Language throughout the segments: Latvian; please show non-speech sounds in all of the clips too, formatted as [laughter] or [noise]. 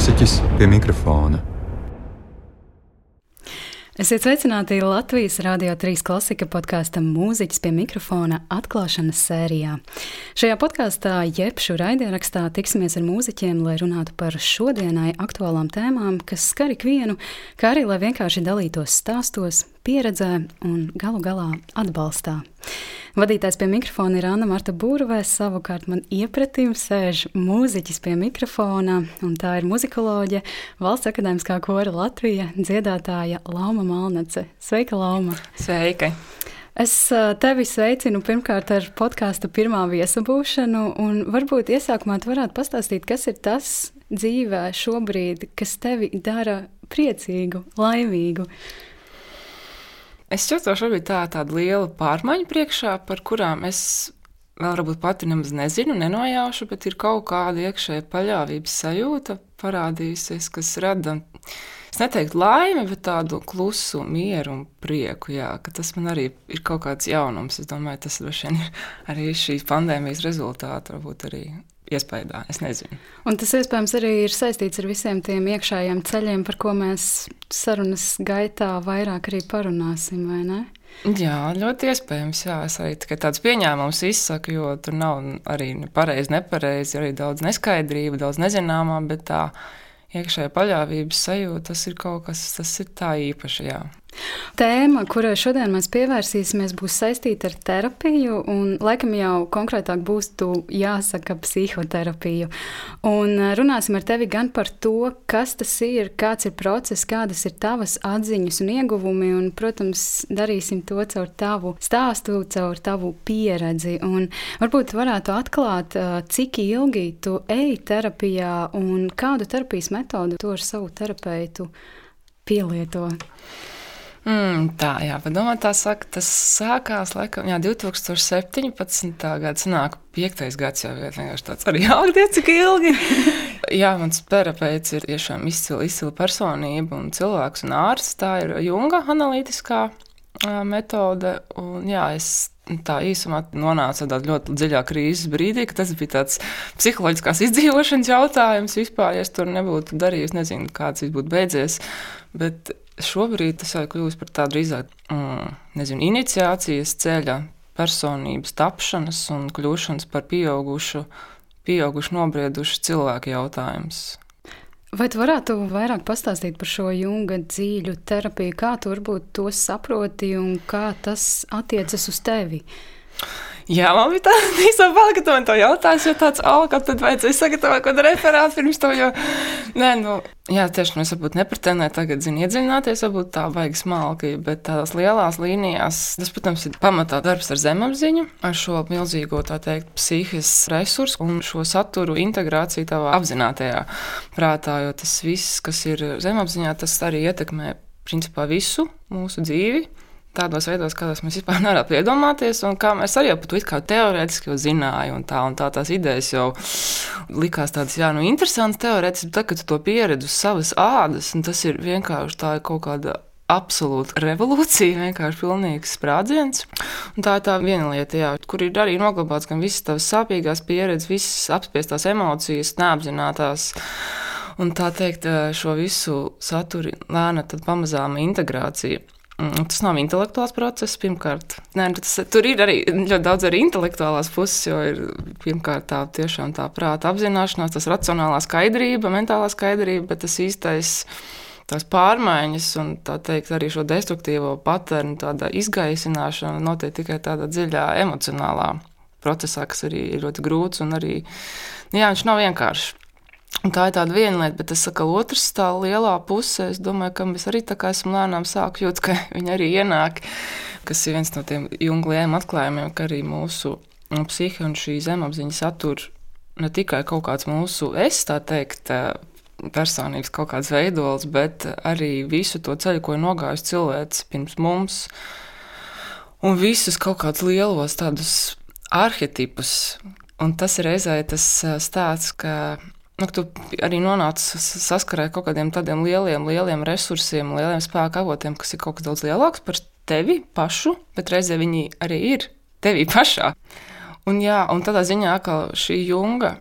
mūziķis pie mikrofona. Esiet sveicināti Latvijas Rādio 3 klasika podkāstam Mūziķis pie mikrofona atklāšanas sērijā. Šajā podkāstā, jeb šur raidierakstā, tiksimies ar mūziķiem, lai runātu par šodienai aktuālām tēmām, kas skar ikvienu, kā arī lai vienkārši dalītos stāstos, pieredzē un galu galā atbalstā. Vadītājs pie mikrofona ir Anna Marta Būrvē, savukārt man iepratīm sēž mūziķis pie mikrofona, un tā ir muzikoloģe, valsts akadēmiskā kora Latvija, dziedātāja Lauma Malnece. Sveika, Lauma! Sveika! Es tevi sveicinu pirmkārt ar podkāstu pirmā viesabūšanu, un varbūt iesākumā tu varētu pastāstīt, kas ir tas dzīvē šobrīd, kas tevi dara priecīgu, laimīgu. Es jūtos šobrīd tā, tāda liela pārmaiņa priekšā, par kurām es vēl varbūt pati nemaz nezinu, nenojaušu, bet ir kaut kāda iekšēja paļāvības sajūta parādījusies, kas rada. Es neteiktu laimi, bet tādu klusu, mieru un prieku. Jā, tas man arī ir kaut kāds jaunums. Es domāju, tas droši vien ir arī šīs pandēmijas rezultāts, varbūt arī iespējā. Es nezinu. Un tas iespējams arī ir saistīts ar visiem tiem iekšējiem ceļiem, par ko mēs sarunas gaitā vairāk arī parunāsim, vai ne? Jā, ļoti iespējams. Jā, es arī tādus pieņēmumus izsaku, jo tur nav arī pareizi, nepareizi, arī daudz neskaidrību, daudz nezināmā, bet tā iekšējā paļāvības sajūta, tas ir kaut kas, tas ir tā īpaši. Tēma, kurai šodien mēs pievērsīsimies, būs saistīta ar terapiju, un laikam jau konkrētāk būs jāsaka psihoterapiju. Un eh, runāsim ar tevi gan par to, kas tas ir, kāds ir process, kādas ir tavas atziņas un ieguvumi, un, protams, darīsim to caur tavu stāstu, caur tavu pieredzi. Un varbūt varētu atklāt, eh, cik ilgi tu ej terapijā un kādu terapijas metodu tu ar savu terapeitu pielieto. Mm, tā, jā, padomā, tā saka, tas sākās laikam jā, 2017. gada, sanāk, piektais gads jau ir vienkārši tāds arī jāgadiet, cik ilgi. [laughs] jā, mans terapeits ir tiešām izcila, izcila personība un cilvēks un ārsts. Tā ir Junga analītiskā uh, metode, un jā, es tā īsumā nonāca tādā ļoti dziļā krīzes brīdī, ka tas bija tāds psiholoģiskās izdzīvošanas jautājums vispār. Ja es tur nebūtu darījis, nezinu, kāds būtu beidzies. Bet šobrīd tas jau kļūst par tādu drīzāk mm, nezinu, iniciācijas ceļa, personības tapšanas un kļūšanas par pieaugušu, pieaugušu nobriedušu cilvēku jautājums. Vai tu varētu vairāk pastāstīt par šo junga dzīļu terapiju, kā tu varbūt to saproti un kā tas attiecas uz tevi? Jā, man bija tāda bail, ka tu man to jautāsi, jo tāds, oh, kā tad vajadzēja sagatavot kādu referātu pirms to, jo, nē, nu, jā, tieši, nu, es varbūt nepretendēju tagad, zinu, iedziļināties, varbūt tā vajag smalki, bet tādās lielās līnijās, tas, protams, ir pamatā darbs ar zemapziņu, ar šo milzīgo, tā teikt, psihisks resursu un šo saturu integrāciju tavā apzinātajā prātā, jo tas viss, kas ir zemapziņā, tas arī ietekmē, principā, visu mūsu dzīvi tādos veidos, kādos mēs vispār nevaram iedomāties, un kā mēs arī pat kā teorētiski jau zinājām, un, tā, un tā tās idejas jau likās tādas, jā, nu, interesantas teorētiski, bet tagad tu to pieredzi uz savas ādas, un tas ir vienkārši tā ir kaut kāda. Absolūta revolūcija, vienkārši pilnīgs sprādziens. Un tā ir tā viena lieta, jā, kur ir arī noglabāts gan visas tavas sāpīgās pieredzes, visas apspiestās emocijas, neapzinātās. Un tā teikt, šo visu saturu lēna pamazām integrācija. Mm, tas nav intelektuāls process, pirmkārt. Nē, tas, tur ir arī ļoti daudz arī intelektuālās puses, jo ir pirmkārt tā tā prāta apzināšanās, tas racionālā skaidrība, mentālā skaidrība, bet tas īstais. Tās pārmaiņas un tā teikt, arī šo destruktīvo paternu izgaisināšana notiek tikai tādā dziļā emocionālā procesā, kas arī ir ļoti grūts un arī nu jā, viņš nav vienkāršs. Tā ir tāda viena lieta, bet es saku, otrs tā lielā puse, es domāju, ka mēs arī tā kā esam lēnām sāku jūt, ka [laughs] viņi arī ienāk, kas ir viens no tiem jungliem atklājumiem, ka arī mūsu nu, psihi un šī zemapziņa satur ne tikai kaut kāds mūsu es, tā teikt, personības kaut kāds veidols, bet arī visu to ceļu, ko ir nogājis cilvēks pirms mums, un visus kaut kādus lielos tādus arhetipus. Un tas ir reizē tas stāsts, ka nu, tu arī nonāc saskarē ar kaut kādiem tādiem lieliem, lieliem resursiem, lieliem spēku avotiem, kas ir kaut kas daudz lielāks par tevi pašu, bet reizē viņi arī ir tevi [laughs] pašā. Un, jā, un tādā ziņā, ka šī junga,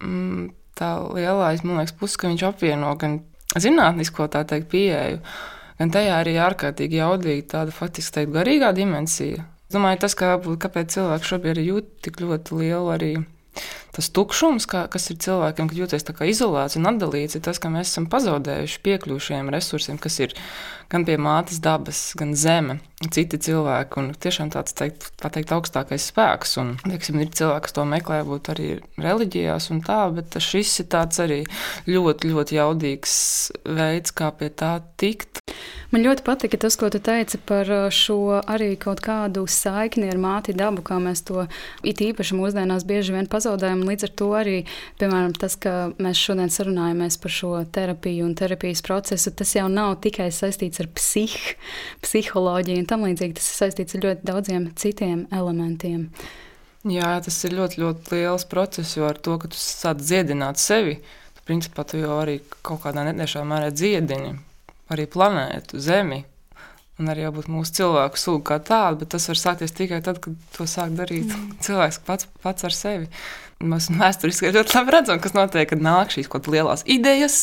mm, tā lielais, man liekas, puses, ka viņš apvieno gan zinātnisko teikt pieeju, gan tajā arī ārkārtīgi jaudīga tāda faktiski teikt garīgā dimensija. Es domāju, tas, kā, kāpēc cilvēki šobrīd jūt tik ļoti lielu arī tas tukšums, kā, kas ir cilvēkiem, kad jūties izolēts un atdalīts, ir tas, ka mēs esam pazaudējuši piekļuvi šiem resursiem, kas ir gan pie mātes dabas, gan zeme, citi cilvēki. Un tiešām tāds teikt, pateikt, augstākais spēks. Un, teiksim, ir cilvēki, kas to meklē, būt arī reliģijās un tā, bet šis ir tāds arī ļoti, ļoti jaudīgs veids, kā pie tā tikt. Man ļoti patika tas, ko tu teici par uh, šo arī kaut kādu saikni ar māti dabu, kā mēs to it īpaši mūsdienās bieži vien pazaudējam. Līdz ar to arī, piemēram, tas, ka mēs šodien sarunājamies par šo terapiju un terapijas procesu, tas jau nav tikai saistīts ar psih, psiholoģiju un tam līdzīgi. Tas ir saistīts ar ļoti daudziem citiem elementiem. Jā, tas ir ļoti, ļoti liels process, jo ar to, ka tu sāc dziedināt sevi, tu principā tu jau arī kaut kādā netiešā mērā dziedini arī planētu, Zemi. Un arī jābūt mūsu cilvēku sūga kā tāda, bet tas var sākties tikai tad, kad to sāk darīt mm. cilvēks pats, pats ar sevi. Mēs vēsturiski ļoti labi redzam, kas notiek, kad nāk šīs kaut kādas lielas idejas,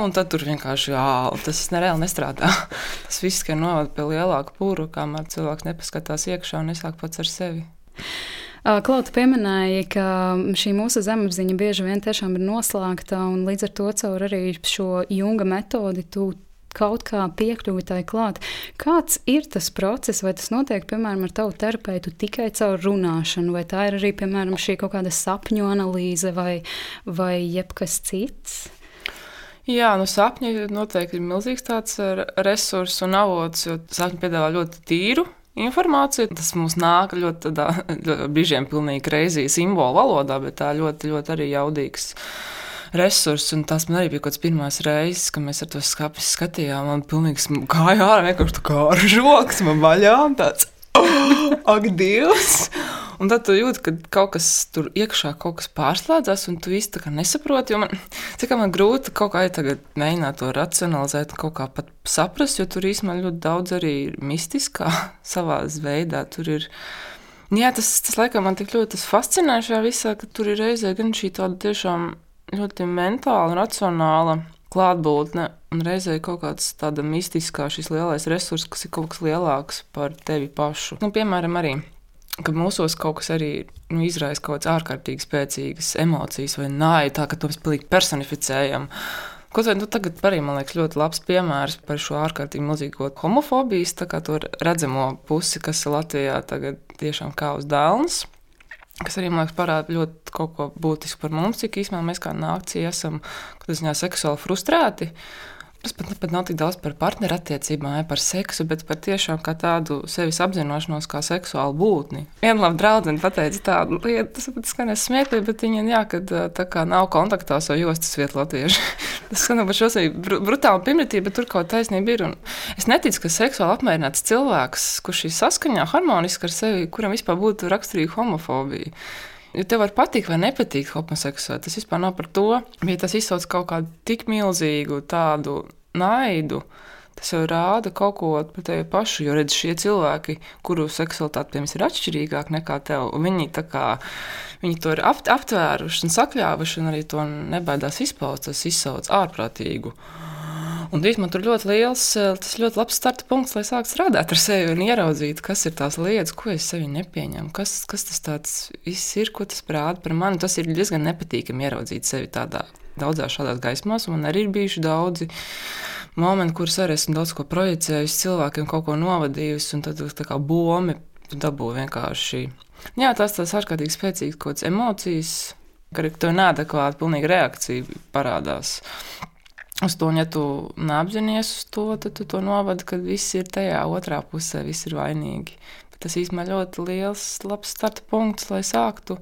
un tad tur vienkārši jā, tas nereāli nestrādā. [laughs] Tas viss tikai novada pie lielāka pūra, kamēr cilvēks nepaskatās iekšā un nesāk pats ar sevi. Klauta pieminēja, ka šī mūsu zemapziņa bieži vien tiešām ir noslēgta, un līdz ar to caur arī šo junga metodi tu kaut kā piekļuvi tai klāt. Kāds ir tas process, vai tas notiek, piemēram, ar tavu terapeitu tikai caur runāšanu, vai tā ir arī, piemēram, šī kaut kāda sapņu analīze vai, vai jebkas cits? Jā, nu sapņi noteikti ir milzīgs tāds resurss un avots, jo sapņi piedāvā ļoti tīru informāciju. Tas mums nāk ļoti tādā brīžiem pilnīgi kreizī simbolu valodā, bet tā ļoti, ļoti arī jaudīgs resursus. Tas man arī bija kaut kāds pirmās reizes, kad mēs ar to skāpju skatījām. Man pilnīgi gāja ārā, vienkārši tā kā ar žoks man vaļām. Tāds, oh, ak, Dievs! Un tad tu jūti, ka kaut kas tur iekšā kaut kas pārslēdzas, un tu īsti nesaproti. Man, cik man grūti kaut kā mēģināt to racionalizēt, kaut kā pat saprast, jo tur īstenībā ļoti daudz arī mistiskā [laughs] savā veidā. Tur ir Jā, tas, tas laikam man tik ļoti fascinē šajā visā, ka tur ir reizē gan šī tāda tiešām ļoti mentāla, racionāla klātbūtne un reizē kaut kāds tāds mistiskā, šis lielais resurs, kas ir kaut kas lielāks par tevi pašu. Nu, piemēram, arī. Kad mūsos kaut kas arī nu, izraisa kaut kādas ārkārtīgi spēcīgas emocijas vai nāja, tā ka to mēs pilnīgi personificējam. Kaut vai nu, tagad arī man liekas ļoti labs piemērs par šo ārkārtīgi milzīgo homofobijas redzamo pusi, kas Latvijā tagad tiešām kā uz dēlnes kas arī man liekas, parāda ļoti kaut ko būtisku par mums, cik īstenībā mēs kā nācija esam ziņā, seksuāli frustrēti. Tas pat, pat nav tik daudz par partnerattiecībām, ja par seksu, bet par tiešām kā tādu sevis apzināšanos kā seksuālu būtni. Viena laba draudzene pateica tādu lietu, tas pat skanēs smieklīgi, bet viņa jā, kad tā kā nav kontaktā ar jostas vietu latviešu. [laughs] tas skan par šo sevi brutālu primitīvu, bet tur kaut taisnība ir. Un es neticu, ka seksuāli apmierināts cilvēks, kurš ir saskaņā harmoniski ar sevi, kuram vispār būtu raksturīga homofobija. Ja tev var patikt vai nepatikt homoseksuāli, tas vispār nav par to. Ja tas izsauc kaut kādu tik milzīgu tādu naidu, tas jau rāda kaut ko par tevi pašu. Jo redz, šie cilvēki, kuru seksualitāte piemēram, ir atšķirīgāka nekā tev, viņi, kā, viņi to ir aptvēruši un sakļāvuši, un arī to nebaidās izpaust. Tas izsauc ārprātīgu. Un īstenībā tur ļoti liels, eh, tas ļoti labs starta punkts, lai sāktu strādāt ar sevi un ieraudzīt, kas ir tās lietas, ko es sevi nepieņemu, kas, kas tas tāds ir, ko tas rāda par mani. Tas ir diezgan nepatīkami ieraudzīt sevi tādā daudzās šādās gaismās, un man arī ir bijuši daudzi momenti, kurus arī esmu daudz ko projicējusi, cilvēkiem kaut ko novadījusi, un tad tā kā bomi dabū vienkārši. Jā, tas tas ārkārtīgi spēcīgs kaut kāds emocijas, ka tev neadekvāta pilnīga reakcija parādās uz to, ja tu neapzinājies uz to, tad tu to novadi, ka viss ir tajā otrā pusē, viss ir vainīgi. Bet tas īstenībā ļoti liels, labs starta punkts, lai sāktu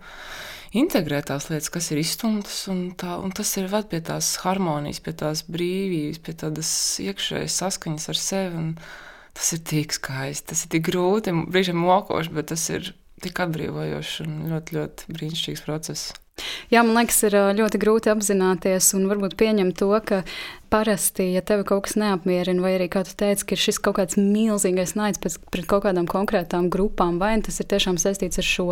integrēt tās lietas, kas ir izstumtas, un, tā, un tas ir ved pie tās harmonijas, pie tās brīvības, pie tādas iekšējas saskaņas ar sevi. Tas ir tik skaisti, tas ir tik grūti, brīžiem mokoši, bet tas ir tik atbrīvojošs un ļoti, ļoti brīnišķīgs process. Jā, man liekas, ir ļoti grūti apzināties un varbūt pieņemt to, ka parasti, ja tev kaut kas neapmierina, vai arī, kā tu teici, ka ir šis kaut kāds milzīgais naids pēc, pret kaut kādām konkrētām grupām, vai tas ir tiešām saistīts ar šo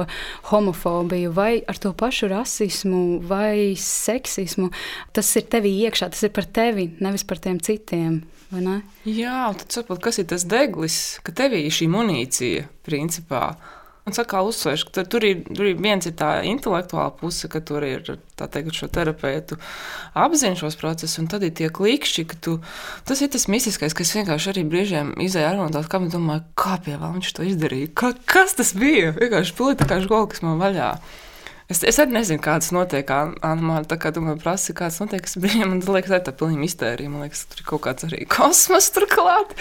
homofobiju, vai ar to pašu rasismu, vai seksismu, tas ir tevī iekšā, tas ir par tevi, nevis par tiem citiem. Jā, tad saprot, kas ir tas deglis, ka tevī ir šī munīcija principā. Un saka, uzsver, ka tur ir, tur ir viens ir tā intelektuāla puse, ka tur ir teikt, šo terapeitu apziņu šos procesus, un tad ir tie klikšķi, ka tu, tas ir tas mistiskais, kas vienkārši arī brīžiem izēja ar tās, kā man domāju, kā pie vēl viņš to izdarīja, ka, kas tas bija, vienkārši kā žgola, kas man vaļā. Es, es arī nezinu, kādas notiek. Anna, tā kā tu man prasi, kādas notiek, es brīnām, man liekas, tā ir pilnīgi mistērija. Man liekas, tur ir kaut kāds arī [laughs] kosmos turklāt.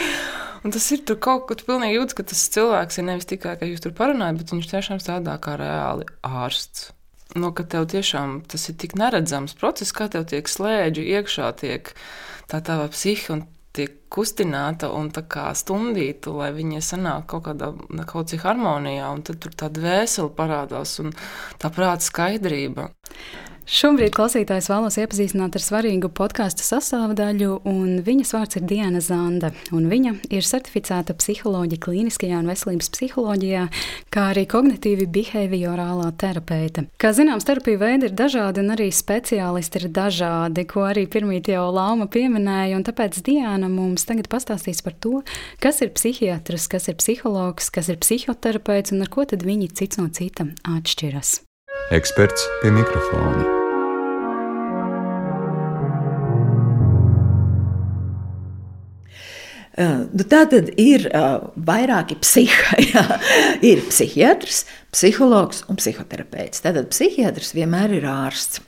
Un tas ir tur kaut kur pilnīgi jūtas, ka tas cilvēks ir nevis tikai, ka jūs tur parunājat, bet viņš tiešām strādā kā reāli ārsts. No, ka tev tiešām tas ir tik neredzams process, kā tev tiek slēdzi iekšā, tiek tā tava psihe un tiek kustināta un stundīta, lai viņa sanāk kaut kādā kaut cik harmonijā, un tad tur tā dvēsele parādās un tā prāta skaidrība. Šobrīd klausītājs vēlos iepazīstināt ar svarīgu podkāstu sastāvdaļu, un viņas vārds ir Diana Zanda. Viņa ir certificēta psiholoģija, klīniskajā un veselības psiholoģijā, kā arī kognitīvi behaviorālā terapeite. Kā zināms, terapija veidi ir dažādi, un arī speciālisti ir dažādi, ko arī pirmīt jau Lapa pieminēja. Tāpēc Diana mums tagad pastāstīs par to, kas ir psihiatrs, kas ir psihologs, kas ir psihoterapeits un ar ko tad viņi cits no cita atšķiras. Eksperts pie mikrofona. Nu, tā tad ir uh, vairāki psihi. [laughs] ir psihiatrs, psihologs un psihoterapeits. Tātad psihiatrs vienmēr ir ārsts.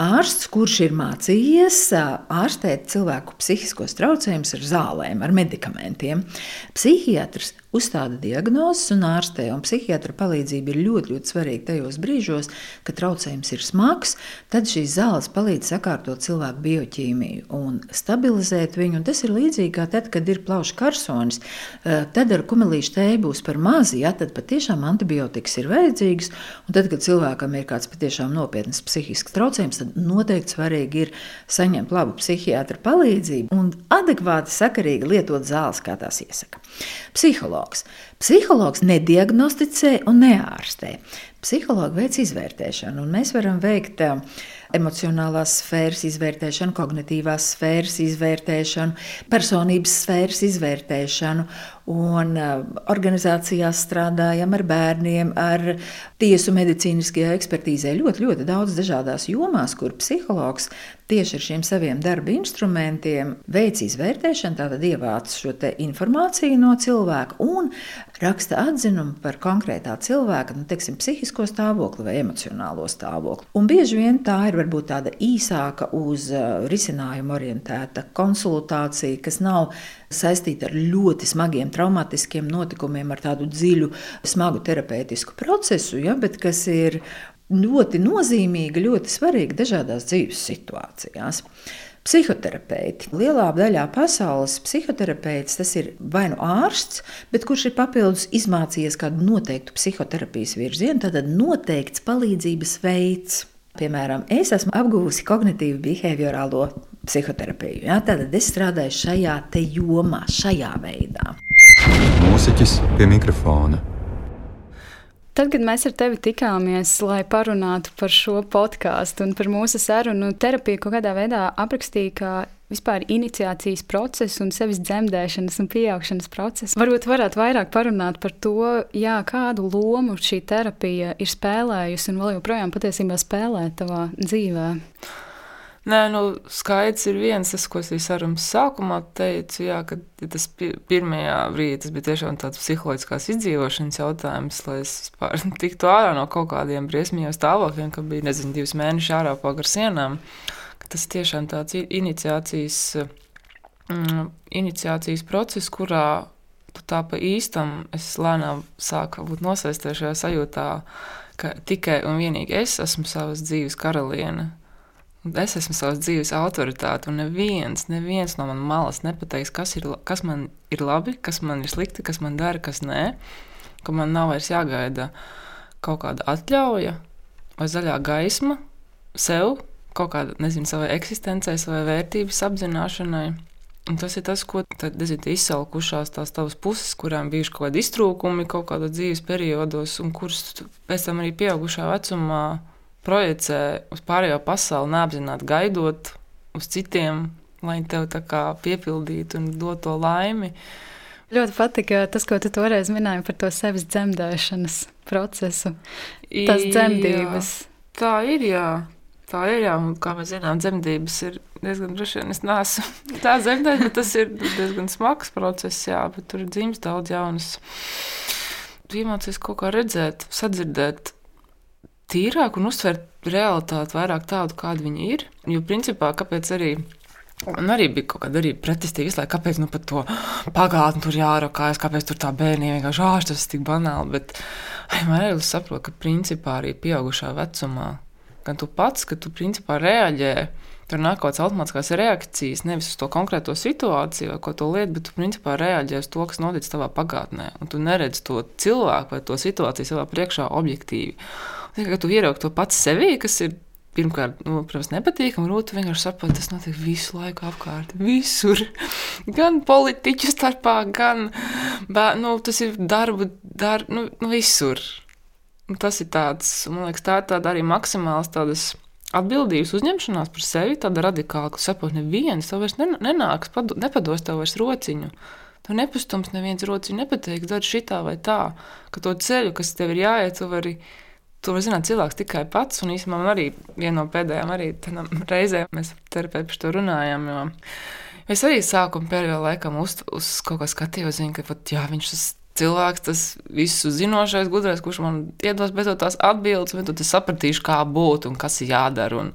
Ārsts, kurš ir mācījies ārstēt cilvēku psihiskos traucējumus ar zālēm, ar medikamentiem. Psihiatrs uzstāda diagnozes un ārstē, un psihiatra palīdzība ir ļoti, ļoti svarīga tajos brīžos, kad traucējums ir smags. Tad šīs zāles palīdz sakārtot cilvēku bioķīmiju un stabilizēt viņu. Un tas ir līdzīgi kā tad, kad ir plaušu karsonis. Tad ar kumelīšu tēju būs par maz, ja tad patiešām antibiotikas ir vajadzīgas. Un tad, kad cilvēkam ir kāds patiešām nopietns psihisks traucējums, tad noteikti svarīgi ir saņemt labu psihiatra palīdzību un adekvāti, sakarīgi lietot zāles, kā tās iesaka. Psihologs. Psihologs nediagnosticē un neārstē. Psihologi veic izvērtēšanu, un mēs varam veikt uh, emocionālās sfēras izvērtēšanu, kognitīvās sfēras izvērtēšanu, personības sfēras izvērtēšanu. Un uh, organizācijās strādājam ar bērniem, ar tiesu medicīniskajā ekspertīzē. Ļoti, ļoti daudz dažādās jomās, kur psihologs tieši ar šiem saviem darba instrumentiem veic izvērtēšanu, tātad ievāc šo informāciju no cilvēka un raksta atzinumu par konkrētā cilvēka nu, teiksim, psihisko stāvokli vai emocionālo stāvokli. Un bieži vien tā ir varbūt tāda īsāka, uz uh, risinājumu orientēta konsultācija, kas nav saistīta ar ļoti smagiem traumatiskiem notikumiem, ar tādu dziļu, smagu terapeitisku procesu, ja, bet kas ir ļoti nozīmīga, ļoti svarīga dažādās dzīves situācijās. Psihoterapeiti. Lielā daļā pasaules psihoterapeits tas ir vai nu ārsts, bet kurš ir papildus izmācījies kādu noteiktu psihoterapijas virzienu, tad noteikts palīdzības veids. Piemēram, es esmu apguvusi kognitīvu behaviorālo psihoterapiju. Ja? Tad es strādāju šajā jomā, šajā veidā. Mūziķis pie mikrofona. Tad, kad mēs ar tevi tikāmies, lai parunātu par šo podkāstu un par mūsu sarunu, terapija kaut kādā veidā aprakstīja, ka vispār iniciācijas procesu un sevis dzemdēšanas un pieaugšanas procesu. Varbūt varētu vairāk parunāt par to, jā, kādu lomu šī terapija ir spēlējusi un vēl joprojām patiesībā spēlē tavā dzīvē. Nē, nu, skaidrs ir viens, tas, ko es arī sarunas sākumā teicu, jā, ka tas pirmajā brīdī tas bija tiešām tāds psiholoģiskās izdzīvošanas jautājums, lai es vispār [laughs] tiktu ārā no kaut kādiem briesmīgiem stāvokļiem, ka bija, nezinu, divas mēnešus ārā pagar sienām. Uh, tas tiešām tāds iniciācijas, mm, iniciācijas process, kurā tu tā pa īstam es lēnām sāku būt nosaistīta šajā sajūtā, ka tikai un vienīgi es esmu savas dzīves karaliene. Es esmu savas dzīves autoritāte, un neviens, neviens no manas malas nepateiks, kas, ir, kas man ir labi, kas man ir slikti, kas man dara, kas nē. Ka man nav vairs jāgaida kaut kāda atļauja vai zaļā gaisma, sev, kaut kāda, nezinu, savai eksistencei, savai vērtības apzināšanai. Un tas ir tas, ko nezinu, izsalkušās tās tavas puses, kurām bijuši kaut kādi iztrūkumi kaut kādos dzīves periodos, un kurus pēc tam arī pieaugušā vecumā projicē uz pārējo pasauli, neapzināti gaidot uz citiem, lai tev tā kā piepildītu un dotu to laimi. Ļoti patika tas, ko tu toreiz minēji par to sevis dzemdēšanas procesu, tas dzemdības. Jā, tā ir, jā. Tā ir, jā, un kā mēs zinām, dzemdības ir diezgan droši vien. Es neesmu [laughs] tā dzemdēt, bet tas ir diezgan smags process, jā, bet tur ir dzimis daudz jaunas. Iemācies kaut kā redzēt, sadzirdēt tīrāk un uztvert realitāti vairāk tādu, kāda viņa ir. Jo, principā, kāpēc arī Un arī bija kaut kāda pretestība, visu laiku, kāpēc nu par to pagātni tur jārokājas, kāpēc tur tā bērniem vienkārši ir tik banāli. Bet vienmēr es saprotu, ka principā arī pieaugušā vecumā gan tu pats, ka tu principā reaģē. Tur nāk kaut kādas automātiskas reakcijas, nevis uz to konkrēto situāciju vai ko to lietu, bet tu principā reaģē uz to, kas noticis tavā pagātnē. Un tu neredzi to cilvēku vai to situāciju savā priekšā objektīvi. Un, tu ieraugi to pats sevī, kas ir pirmkārt, nu, protams, nepatīkami, un otrs vienkārši saprot, tas notiek visu laiku apkārt, visur. [laughs] Gan politiķu starpā, gan bā, nu, tas ir darba, dar, nu, nu, visur. Un tas ir tāds, man liekas, tā ir tāda arī maksimāls tādas atbildības uzņemšanās par sevi, tāda radikāla, ka saprot, neviens tev vairs nenāks, padu, nepados tev vairs rociņu. Tev nepastums neviens rociņu nepateiks, dari šitā vai tā, ka to ceļu, kas tev ir jāiet, tu vari. To var zināt cilvēks tikai pats, un īstenībā man arī viena no pēdējām arī reizēm mēs terapeiti par to runājām. Jo es arī sākuma periodā laikam uz, uz kaut kā skatījos, zinu, ka pat, jā, viņš tas cilvēks, tas visu zinošais, gudrais, kurš man iedos beidzot tās atbildes, un tad es sapratīšu, kā būt un kas ir jādara. Un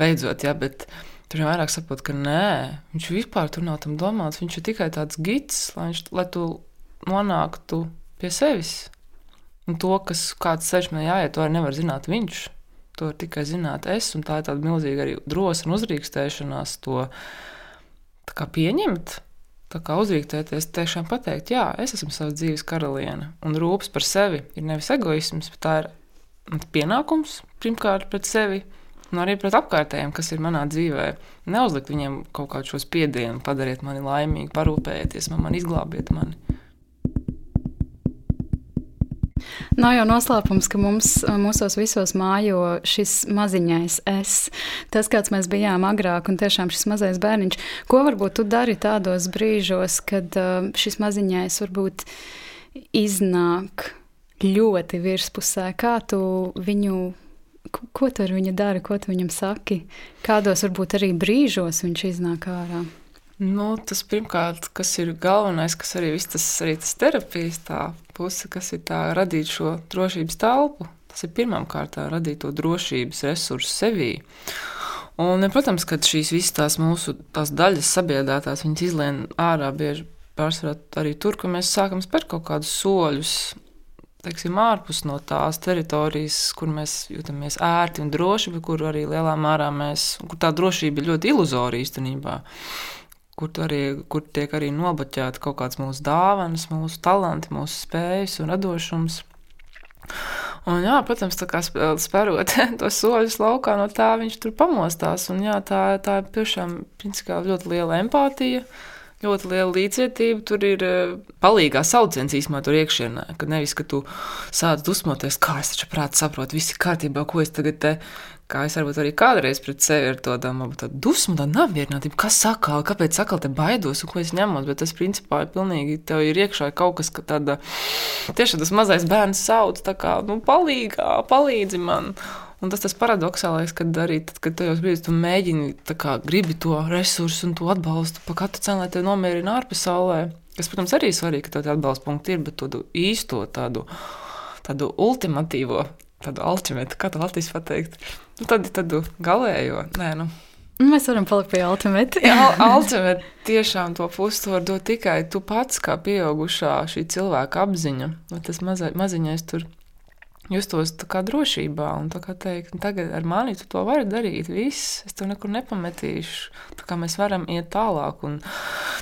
beidzot, jā, bet tur jau vairāk saprot, ka nē, viņš vispār tur nav tam domāts. Viņš ir tikai tāds gids, lai, viņš, lai tu nonāktu pie sevis. Un to, kas kāds ceļš man jāiet, to arī nevar zināt viņš. To var tikai zināt es, un tā ir tāda milzīga arī drosme un uzrīkstēšanās to pieņemt Tā kā uzrīktēties, tiešām pateikt, jā, es esmu savas dzīves karaliene, un rūpes par sevi ir nevis egoisms, bet tā ir pienākums pirmkārt pret sevi, un arī pret apkārtējiem, kas ir manā dzīvē. Neuzlikt viņiem kaut kādu šo spiedienu, padariet mani laimīgu, parūpējieties man, man izglābiet mani. Nav jau noslēpums, ka mums mūsos visos mājo šis maziņais es. Tas, kāds mēs bijām agrāk, un tiešām šis mazais bērniņš. Ko varbūt tu dari tādos brīžos, kad uh, šis maziņais varbūt iznāk ļoti virspusē? Kā tu viņu ko tu ar viņu dari, ko tu viņam saki? Kādos varbūt arī brīžos viņš iznāk ārā? Nu, tas pirmkārt, kas ir galvenais, kas arī viss tas, arī tas terapijas puse, kas ir tā radīt šo drošības telpu. Tas ir pirmām kārtām radīt to drošības resursu sevī. Un, protams, ka šīs visas tās mūsu tās daļas sabiedrētās, viņas izlien ārā bieži pārsvarā arī tur, ka mēs sākam spērt kaut kādus soļus, teiksim, ārpus no tās teritorijas, kur mēs jūtamies ērti un droši, bet kur arī lielā mērā mēs, kur tā drošība ir ļoti iluzorija īstenībā kur, arī, kur tiek arī nobloķēta kaut kāds mūsu dāvanas, mūsu talanti, mūsu spējas un radošums. Un, jā, protams, tā kā spērot [laughs] tos soļus laukā, no tā viņš tur pamostās. Un, jā, tā, tā ir tiešām principā, ļoti liela empātija. Ļoti liela līdzjūtība. Tur ir palīdzīgā sauciens īstenībā tur iekšienē. Kad nevis, ka tu sāc dusmoties, kā es taču prātā saprotu, viss ir kārtībā, ko es tagad te kā es varbūt arī kādreiz pret sevi ar to domāju, tāda dusma, tāda neapmierinātība, kas sakā, kāpēc sakā te baidos un ko es ņemos. Bet tas principā ir pilnīgi, tev ir iekšā kaut kas, ka tāda tieši tas mazais bērns sauc, tā kā, nu, palīgā, palīdzi man. Un tas tas paradoxālais, kad arī tad, kad tajos brīdis tu mēģini, kā, gribi to resursu un to atbalstu pa katru cenu, lai te nomierina ārpasaulē. Kas, protams, arī svarīgi, ka tādi atbalsta punkti ir, bet to īsto tādu, tādu ultimatīvo tādu ultimātu, kā to Latvijas pateikt. Nu, tad tādu galējo. Nē, nu. Mēs varam palikt pie ultimāta. Jā, [laughs] ultimāta tiešām to pusi var dot tikai tu pats, kā pieaugušā šī cilvēka apziņa. Tas maza, maziņais tur justos kā drošībā un kā teikt, nu, tagad ar mani tu to vari darīt. Viss, es to nekur nepametīšu. Tā kā mēs varam iet tālāk. Un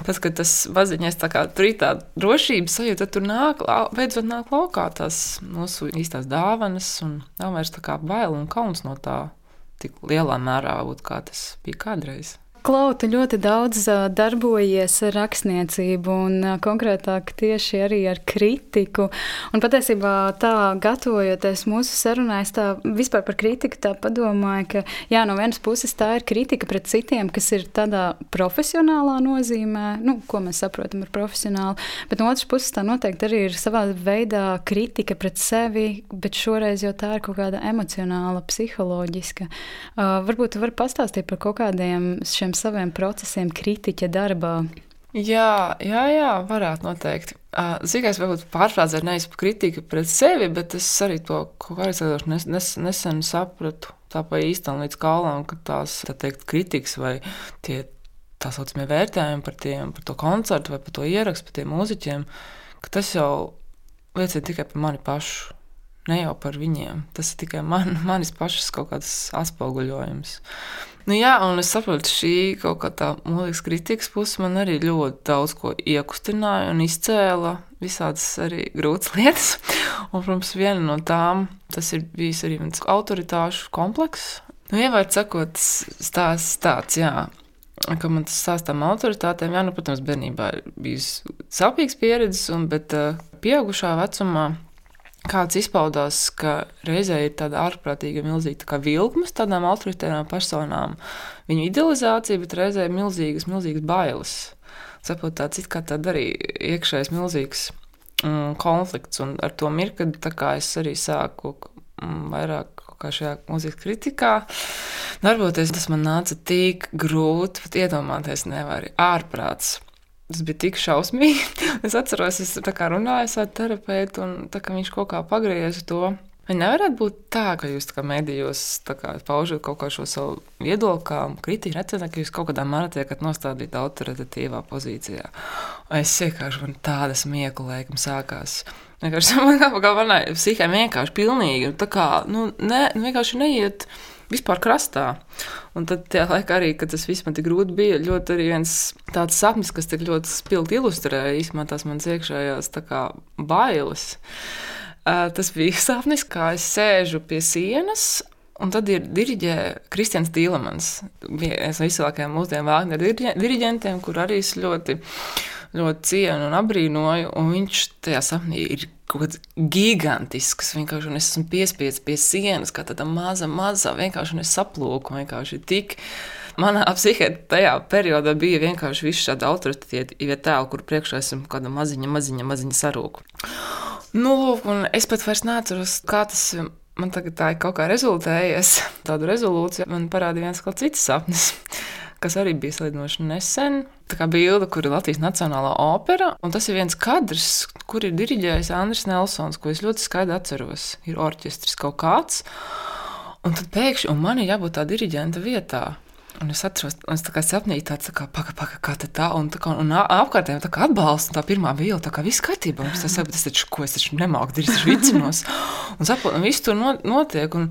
tas, ka tas maziņais tā kā tur ir tā drošības sajūta, tad tur nāk, beidzot nāk laukā tās mūsu īstās dāvanas un nav vairs tā kā bail un kauns no tā. tik lielā mērā, varbūt, kā tas bija kādreiz. Klau, tu ļoti daudz darbojies ar rakstniecību, un konkrētāk tieši arī ar kritiku. Un patiesībā tā, gatavojoties mūsu sarunai, es tā vispār par kritiku tā padomāju, ka jā, no vienas puses tā ir kritika pret citiem, kas ir tādā profesionālā nozīmē, nu, ko mēs saprotam ar profesionālu, bet no otras puses tā noteikti arī ir savā veidā kritika pret sevi, bet šoreiz jau tā ir kaut kāda emocionāla, psiholoģiska. Uh, varbūt tu vari pastāstīt par kaut kādiem šiem saviem procesiem kritiķa darbā? Jā, jā, jā varētu noteikti. Zīmēs varbūt pārfrāzēt nevis kritika pret sevi, bet es arī to kaut kādā nes, nes, nesen sapratu. Tā pa īstam līdz kālam, ka tās tā teikt, kritikas vai tie tā saucamie vērtējumi par, tiem, par to koncertu vai par to ierakstu, par tiem mūziķiem, ka tas jau liecina tikai par mani pašu. Ne jau par viņiem. Tas ir tikai man, [laughs] manis pašas kaut kāds atspoguļojums. Nu, jā, un es saprotu, šī kaut kā tā mūzikas kritikas puse man arī ļoti daudz ko iekustināja un izcēla visādas arī grūtas [laughs] lietas. Un, protams, viena no tām tas ir bijis arī mans autoritāšu komplekss. Nu, Ievērts sakot, stāsts tāds, jā, ka man tas stāstām autoritātēm, jā, nu, protams, bērnībā ir bijis sāpīgs pieredzes, un, bet uh, pieaugušā vecumā kāds izpaudās, ka reizē ir tāda ārprātīga, milzīga tā vilkmes tādām autoritārām personām, viņu idealizācija, bet reizē ir milzīgas, milzīgas bailes. Saprotu, tāds it kā tāda arī iekšējs milzīgs mm, konflikts, un ar to mirkli es arī sāku mm, vairāk kā šajā mūzikas kritikā. Darboties tas man nāca tik grūti, pat iedomāties nevar, ārprāts. Tas bija tik šausmīgi. [laughs] es atceros, es runāju ar terapeitu, un viņš kaut kā pagrieza to. Vai nevarētu būt tā, ka jūs kā medijos kā, paužat kaut kā šo savu viedokli, kā kritiķi, redzat, ka jūs kaut kādā mērā tiekat nostādīti autoritatīvā pozīcijā? Es vienkārši man tāda smiekla laikam sākās. Vienkārši [laughs] man kā, manai psihē vienkārši pilnīgi, tā kā, nu, ne, vienkārši neiet vispār krastā. Un tad tajā laikā arī, kad tas viss man tik grūti bija, ļoti arī viens tāds sapnis, kas tik ļoti spilgti ilustrēja īstenībā tās manas iekšējās kā, bailes. Uh, tas bija [laughs] sapnis, kā es sēžu pie sienas. Un tad ir diriģē Kristians Tīlemans, viens no izcilākajiem mūsdienu Vāgneru diriģentiem, kur arī es ļoti, ļoti cienu un abrīnoju. Un viņš tajā sapnī ir kaut kāds gigantisks. Vienkārši es esmu piespiests pie sienas, kā tāda maza, maza, vienkārši es saplūku. Vienkārši tik. Manā psihē tajā periodā bija vienkārši viss šādi autoritatīvi tēli, kur priekšā esmu kāda maziņa, maziņa, maziņa sarūka. Nu, un es pat vairs neatceros, kā tas man tagad tā ir kaut kā rezultējies. Tādu rezolūciju man parādīja viens kaut cits sapnis kas arī bija salīdzinoši nesen. Tā kā bilde, kur ir Latvijas Nacionālā opera, un tas ir viens kadrs, kur ir diriģējis Andris Nelsons, ko es ļoti skaidri atceros. Ir orķestris kaut kāds, un tad pēkšņi un man ir jābūt tā diriģenta vietā. Un es atceros, un es tā kā sapnīju, tāds, tā kā, paka, paka, kā tā, un, tā kā, un apkārtējiem tā kā atbalsts, un tā pirmā viela, tā kā viss kārtībā. Es saprotu, tas taču, ko es taču nemāku es vicinos. Un saprotu, un viss tur notiek, un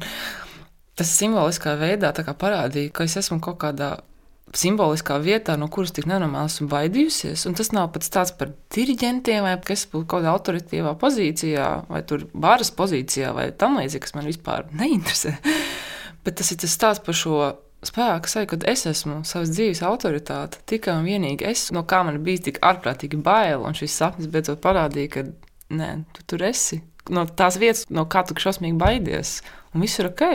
tas simboliskā veidā parādīja, ka es esmu kaut kādā simboliskā vietā, no kuras tik nenormāli esmu baidījusies. Un tas nav pats tāds par diriģentiem, vai kas būtu kaut kādā autoritīvā pozīcijā, vai tur varas pozīcijā, vai tam līdzīgi, kas man vispār neinteresē. [laughs] Bet tas ir tas stāsts par šo spēku sajūtu, kad es esmu savas dzīves autoritāte. Tikai un vienīgi es, no kā man bija tik ārprātīgi bail, un šis sapnis beidzot parādīja, ka nē, tu tur esi. No tās vietas, no kā tu šausmīgi baidies, un viss ir ok.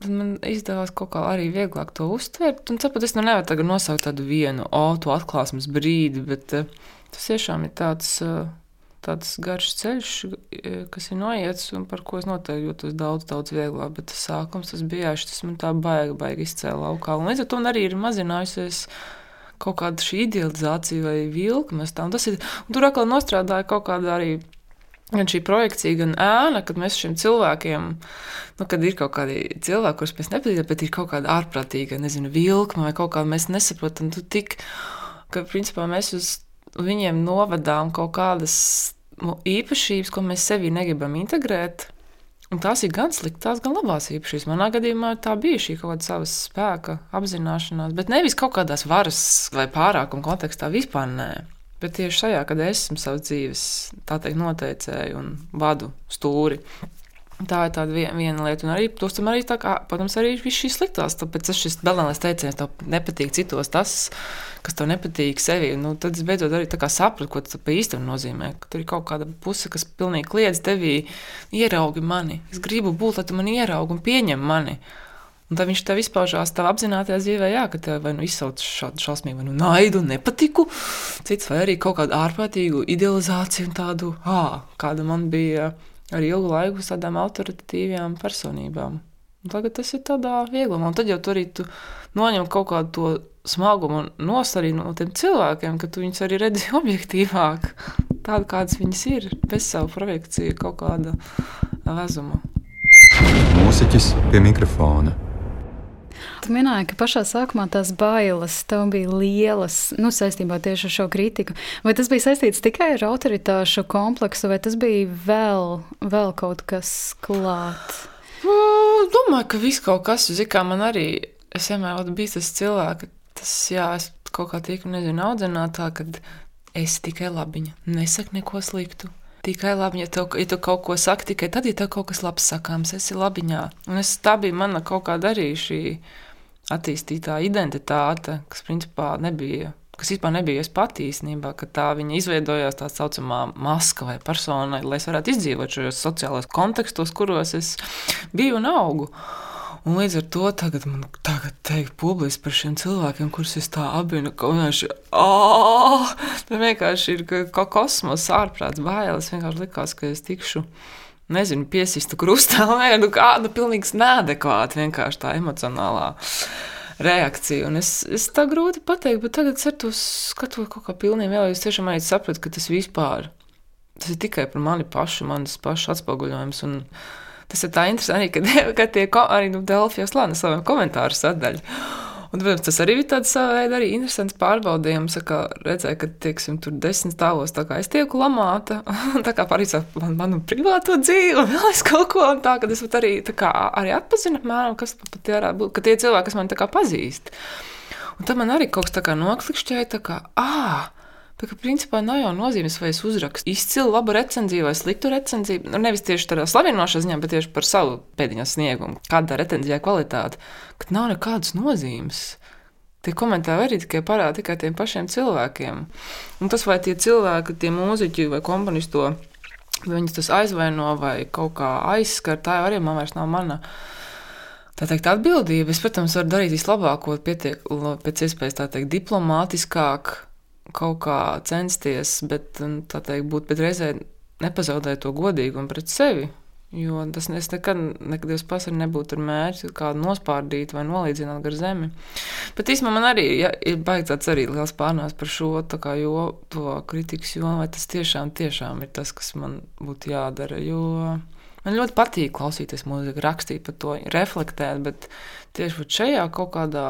Tad man izdevās kaut kā arī vieglāk to uztvert. Un tāpēc es nu nevaru tagad nosaukt tādu vienu, o, oh, to atklāsmes brīdi, bet uh, tas tiešām ir tāds, uh, tāds garš ceļš, kas ir noiets un par ko es noteikti jūtos daudz, daudz vieglāk. Bet tas sākums, tas bija jāši, tas man tā baigi, baigi izcēla laukā. Un līdz ar to arī ir mazinājusies kaut kāda šī idealizācija vai vilkmes. Tā, un tas ir, un tur atkal nostrādāja kaut kāda arī Gan šī projekcija, gan ēna, kad mēs šiem cilvēkiem, nu, kad ir kaut kādi cilvēki, kurus mēs nepazīstam, bet ir kaut kāda ārprātīga, nezinu, vilkma vai kaut kā mēs nesaprotam, tu tik, ka principā mēs uz viņiem novadām kaut kādas nu, īpašības, ko mēs sevī negribam integrēt. Un tās ir gan sliktās, gan labās īpašības. Manā gadījumā tā bija šī kaut kāda savas spēka apzināšanās, bet nevis kaut kādās varas vai pārākuma kontekstā vispār nē. Bet tieši šajā, kad es esmu savas dzīves teikt, noteicēju un vadu stūri. Tā ir tāda viena, lieta, un arī, tostam, arī tā kā, protams, arī viss šīs sliktās. Tāpēc tas šis banālais teiciens, tev nepatīk citos tas, kas tev nepatīk sevi. Nu, tad es beidzot arī sapratu, ko tas īstenībā nozīmē. Ka tur ir kaut kāda puse, kas pilnīgi kliedz tevī, ieraugi mani. Es gribu būt, lai tu mani ieraugi un pieņem mani. Un tad viņš tev izpaužās tā apzinātajā dzīvē, jā, ka tev vai nu izsauc šādu šausmīgu nu, naidu, nepatiku, cits vai arī kaut kādu ārprātīgu idealizāciju tādu, ah, kāda man bija ar ilgu laiku uz tādām autoritatīvām personībām. Un tagad tas ir tādā vieglumā, un tad jau tur arī tu noņem kaut kādu to smagumu nost arī no tiem cilvēkiem, ka tu viņus arī redzi [laughs] objektīvāk, tādu kādas viņas ir, bez savu projekciju kaut kāda vezuma. Mūziķis pie mikrofona. Tu minēji, ka pašā sākumā tās bailes tev bija lielas nu, saistībā tieši ar šo kritiku. Vai tas bija saistīts tikai ar autoritāšu kompleksu, vai tas bija vēl, vēl kaut kas klāts? Nu, domāju, ka viss kaut kas, kā man arī, es vienmēr biju tas cilvēks, tas, jā, es kaut kā tiku, nezinu, audzinātā, kad es tikai labiņa, nesaku neko sliktu. Tikai labi, ja, tev, ja tu kaut ko saki, tikai tad, ja tev kaut kas labs sakāms, esi labiņā. Un es, tā bija mana kaut kāda arī šī attīstītā identitāte, kas principā nebija. Kas vispār nebija es pati īstenībā, ka tā viņa izveidojās tā saucamā maska vai persona, lai es varētu izdzīvot šajos sociālajos kontekstos, kuros es biju un augu. Un līdz ar to tagad man tagad teikt publiski par šiem cilvēkiem, kurus es tā apbinu, ka vienkārši, oh, vienkārši ir kā kosmos, ārprāts, bailes. Vienkārši likās, ka es tikšu nezinu, piesistu krustā, [laughs] vai nu kāda pilnīgi neadekvāta vienkārši tā emocionālā reakcija. Un es, es tā grūti pateikt, bet tagad ar to skatu kaut kā pilnīgi vēl, es tiešām arī sapratu, ka tas vispār, tas ir tikai par mani pašu, manas pašu atspoguļojums. Un tas ir tā interesanti, ka, [laughs] ka tie arī nu, Delfijas lāna saviem komentāru sadaļu. Un, protams, tas arī bija tāds savā veidā arī interesants pārbaudījums, ka redzēja, ka, teiksim, tur desmit stāvos es tieku lamāta, [laughs] tā kā parīcā man, manu privāto dzīvi, un vēl es kaut ko, un tā, ka es arī, tā kā, arī atpazinu, apmēram, kas pat būt, ka tie cilvēki, kas man tā kā pazīst. Un tad man arī kaut kas tā kā noklikšķēja, tā kā, ah, Tā kā principā nav jau nozīmes, vai es uzrakstu izcilu labu recenziju vai sliktu recenziju. Nu, nevis tieši tādā slavinošā ziņā, bet tieši par savu pēdiņas sniegumu, kāda ir recenzijā kvalitāte. Kad nav nekādas nozīmes. Tie komentāri arī tikai parāda tikai tiem pašiem cilvēkiem. Un tas, vai tie cilvēki, tie mūziķi vai komponisti to viņus tas aizvaino vai kaut kā aizskar, tā jau arī man vairs nav mana. Tā teikt, atbildība. Es, protams, varu darīt vislabāko, pietiek, pēc iespējas tā teikt, diplomātiskāk, kaut kā censties, bet teikt, būt reizē nepazaudēt to godīgumu pret sevi. Jo tas es nekad, nekad Dievs pasaka, nebūtu ar mērķi kādu nospārdīt vai nolīdzināt ar zemi. Bet īstenībā man arī ja, ir baigts arī liels pārnās par šo kā, jo, kritikas jomu, vai tas tiešām, tiešām ir tas, kas man būtu jādara. Jo man ļoti patīk klausīties mūziku, rakstīt par to, reflektēt, bet tieši šajā kaut kādā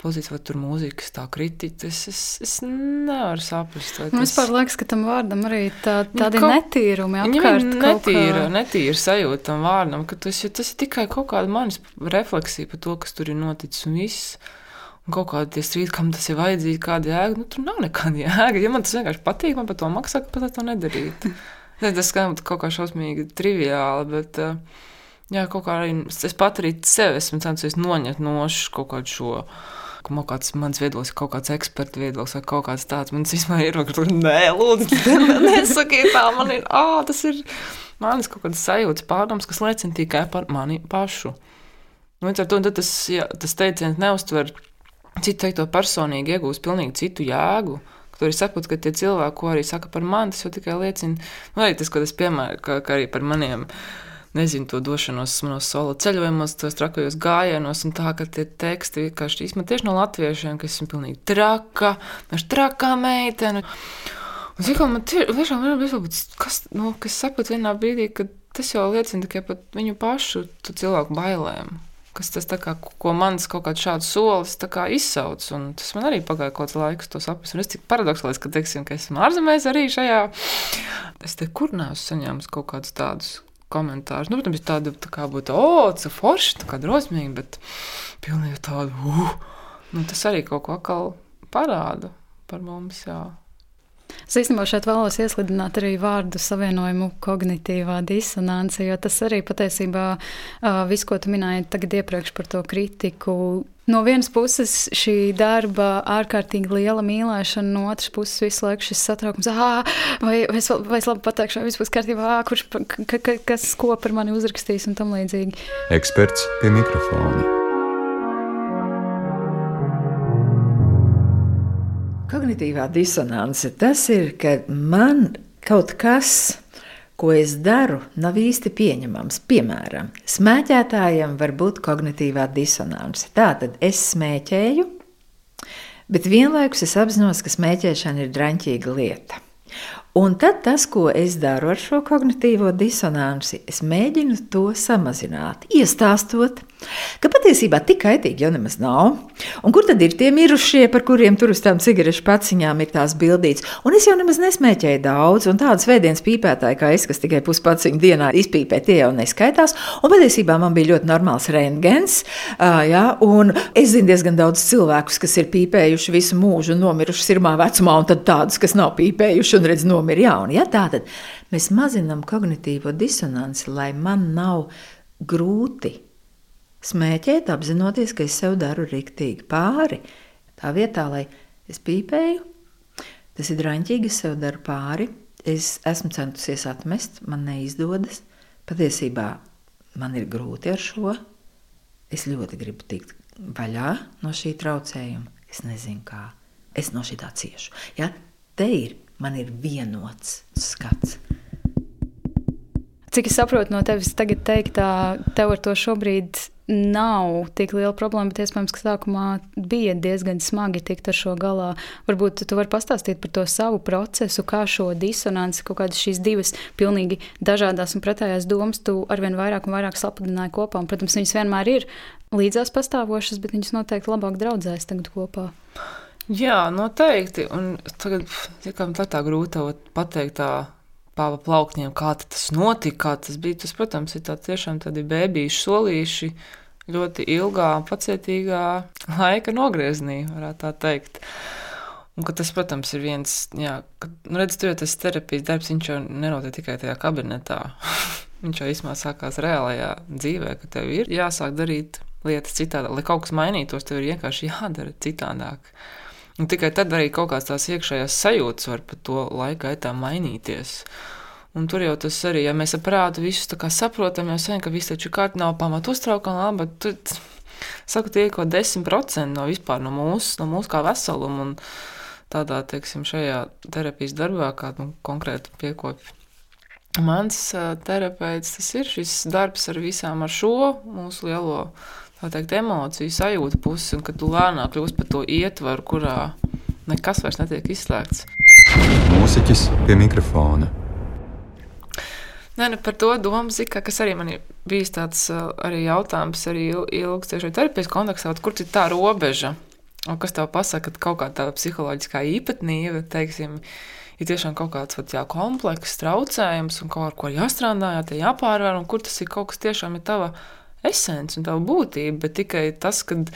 pozīcija, vai tur mūzikas tā kritika. Es, es, es nevaru saprast. Man tas... vispār liekas, ka tam vārdam arī tā, tādi kaut... netīrumi apkārt. Netīra, kā... netīra sajūta tam vārdam, ka tas, tas ir tikai kaut kāda manas refleksija par to, kas tur ir noticis un viss. Un kaut kāda tie strīdi, kam tas ir vajadzīgi, kāda jēga, nu tur nav nekāda [laughs] jēga. Ja man tas vienkārši patīk, man par to maksā, kāpēc to nedarīt. [laughs] ne, tas skan kaut kā šausmīgi triviāli, bet jā, kaut kā arī es pat arī sev esmu censies noņemt nošu kaut kādu šo ka man kāds mans viedoklis, kaut kāds eksperta viedoklis vai kaut kāds tāds. Man tas vispār ir rokas, nē, lūdzu, [laughs] nesakiet tā, man ir, ah, tas ir manis kaut kāds sajūtas pārdoms, kas liecina tikai par mani pašu. Nu, līdz ar to tas, jā, tas teiciens neuztver citu teikto personīgi, iegūst pilnīgi citu jēgu. Tur ir saprot, ka tie cilvēki, ko arī saka par mani, tas jau tikai liecina, nu, arī tas, ko es piemēru, ka, ka arī par maniem uh, nezinu, to došanos manos solo ceļojumos, tos trakajos gājienos, un tā, ka tie teksti vienkārši īstenībā tieši no latviešiem, ka esmu pilnīgi traka, mēs trakā meitene. Un zinu, man tiešām ir bijis, kas, nu, kas saprot vienā brīdī, ka tas jau liecina tikai par viņu pašu cilvēku bailēm. Kas tas kā, ko mans kaut kāds šāds solis kā izsauc, tas man arī pagāja kaut kāds laiks, to saprast. Es tik paradoxāli, ka, teiksim, ka esmu ārzemēs arī šajā. Es te kur neesmu saņēmis kaut kādus tādus komentārus. Nu, protams, tāda tā kā būtu, oh, ir forši, tā kā drosmīgi, bet pilnīgi tādu, uh, nu, tas arī kaut ko parāda par mums. Jā. Es īstenībā šeit vēlos ieslidināt arī vārdu savienojumu kognitīvā disonance, jo tas arī patiesībā viss, ko tu minēji tagad iepriekš par to kritiku. No vienas puses šī darba ārkārtīgi liela mīlēšana, no otras puses visu laiku šis satraukums, ah, vai, vai, es, vai es labi pateikšu, vai viss būs kārtībā, ah, kurš, ka, ka, kas ko par mani uzrakstīs un tam līdzīgi. Eksperts pie mikrofona. Kognitīvā disonance tas ir, kad man kaut kas, ko es daru, nav īsti pieņemams. Piemēram, smēķētājiem var būt kognitīvā disonance. Tātad es smēķēju, bet vienlaikus es apzinos, ka smēķēšana ir draņķīga lieta. Un tad tas, ko es daru ar šo kognitīvo disonanci, es mēģinu to samazināt, iestāstot, ka patiesībā tik kaitīgi jau nemaz nav. Un kur tad ir tie mirušie, par kuriem tur uz tām cigarešu paciņām ir tās bildītas? Un es jau nemaz nesmēķēju daudz, un tādas vēdienas pīpētāji kā es, kas tikai puspaciņu dienā izpīpē, tie jau neskaitās. Un patiesībā man bija ļoti normāls rengens, uh, un es zinu diezgan daudz cilvēkus, kas ir pīpējuši visu mūžu nomiruši sirmā vecumā, un tad tādus, kas nav pīpējuši un redz no nomira jauni. Ja? Tātad mēs mazinām kognitīvo disonanci, lai man nav grūti smēķēt, apzinoties, ka es sev daru rīktīgi pāri. Tā vietā, lai es pīpēju, tas ir draņķīgi, es sev daru pāri. Es esmu centusies atmest, man neizdodas. Patiesībā man ir grūti ar šo. Es ļoti gribu tikt vaļā no šī traucējuma. Es nezinu, kā. Es no šī tā ciešu. Ja? Te ir man ir vienots skats. Cik es saprotu no tevis tagad teiktā, tev ar to šobrīd nav tik liela problēma, bet iespējams, ka sākumā bija diezgan smagi tikt ar šo galā. Varbūt tu vari pastāstīt par to savu procesu, kā šo disonanci, kaut kādas šīs divas pilnīgi dažādas un pretējās domas, tu arvien vairāk un vairāk sapludināji kopā. Un, protams, viņas vienmēr ir līdzās pastāvošas, bet viņas noteikti labāk draudzēs tagad kopā. Jā, noteikti. Un tagad tā, tā grūti pateikt tā pāva plauktiem, kā tas notika, kā tas bija. Tas, protams, ir tā, tiešām tādi bēbīši solīši ļoti ilgā, pacietīgā laika nogriezienī, varētu tā teikt. Un, tas, protams, ir viens, jā, kad, nu, redz, tur jau tas terapijas darbs, viņš jau nenotiek tikai tajā kabinetā. [laughs] viņš jau īstenībā sākās reālajā dzīvē, ka tev ir jāsāk darīt lietas citādi, lai kaut kas mainītos, tev ir vienkārši jādara citādāk. Un tikai tad arī kaut kādas tās iekšējās sajūtas var pa to laika gaitā mainīties. Un tur jau tas arī, ja mēs prātu visus saprotam, jau sen, ka viss taču kārt nav pamatu uztraukuma, bet tu, saku, tie kaut 10% no vispār no mūsu, no mūsu kā veseluma. Un tādā, teiksim, šajā terapijas darbā, kā nu, konkrēti piekopja. Mans terapeits, tas ir šis darbs ar visām ar šo mūsu lielo teikt, emociju, sajūtu pusi, un kad tu lēnāk kļūsi par to ietvaru, kurā nekas vairs netiek izslēgts. Mūziķis pie mikrofona. Nē, ne, par to domu zika, kas arī man ir bijis tāds arī jautājums, arī ilgs tieši terapijas kontekstā, kur ir tā robeža, un kas tev pasaka, ka kaut kā tā psiholoģiskā īpatnība, teiksim, ir tiešām kaut kāds vat, jā, komplekss, traucējums, un kaut ar ko jāstrādā, jā, jāpārvar, un kur tas ir kaut kas tiešām ir tava esence un tava būtība, bet tikai tas, kad,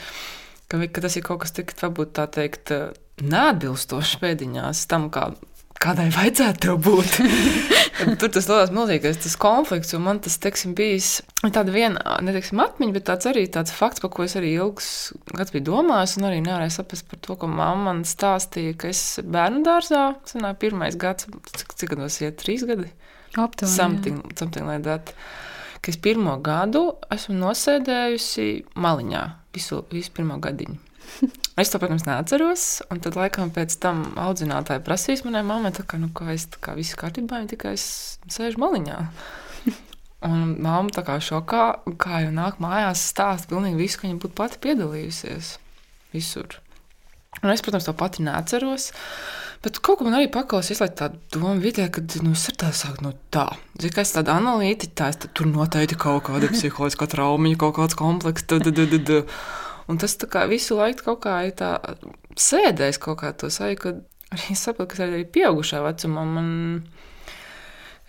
ka, ka tas ir kaut kas tik, varbūt tā teikt, neatbilstošs pēdiņās tam, kā, kādai vajadzētu būt. [laughs] Tur tas liekas milzīgais tas konflikts, un man tas, teiksim, bijis tāda viena, neteiksim, atmiņa, bet tāds arī tāds fakts, par ko es arī ilgs gads biju domājis, un arī nevarēju saprast par to, ko mamma man stāstīja, ka es bērnu dārzā, sanāk, pirmais gads, cik, cik gados iet, trīs gadi? Aptuveni. Something, something like that ka es pirmo gadu esmu nosēdējusi maliņā visu, visu pirmo gadiņu. [laughs] Es to, protams, neatceros. Un tad, laikam, pēc tam audzinātāji prasīs manai mammai, ka, nu, ka es kā viss kārtībā, viņa tikai sēž maliņā. [laughs] Un mamma tā kā šokā, kā jau nāk mājās, stāsta pilnīgi visu, ka viņa būtu pati piedalījusies visur. Un es, protams, to pati neatceros. Bet kaut kā man arī paklausās, lai tāda doma vidē, ka nu, tā sāku no tā. Zinu, es tādu analītiķu, tā es tur noteikti kaut kāda psiholoģiska traumiņa, kaut kāds komplekss. Un tas kā, visu laiku kaut kā ir tā sēdējis kaut kā to sajūtu, ka arī saprotu, ka arī pieaugušā vecumā man.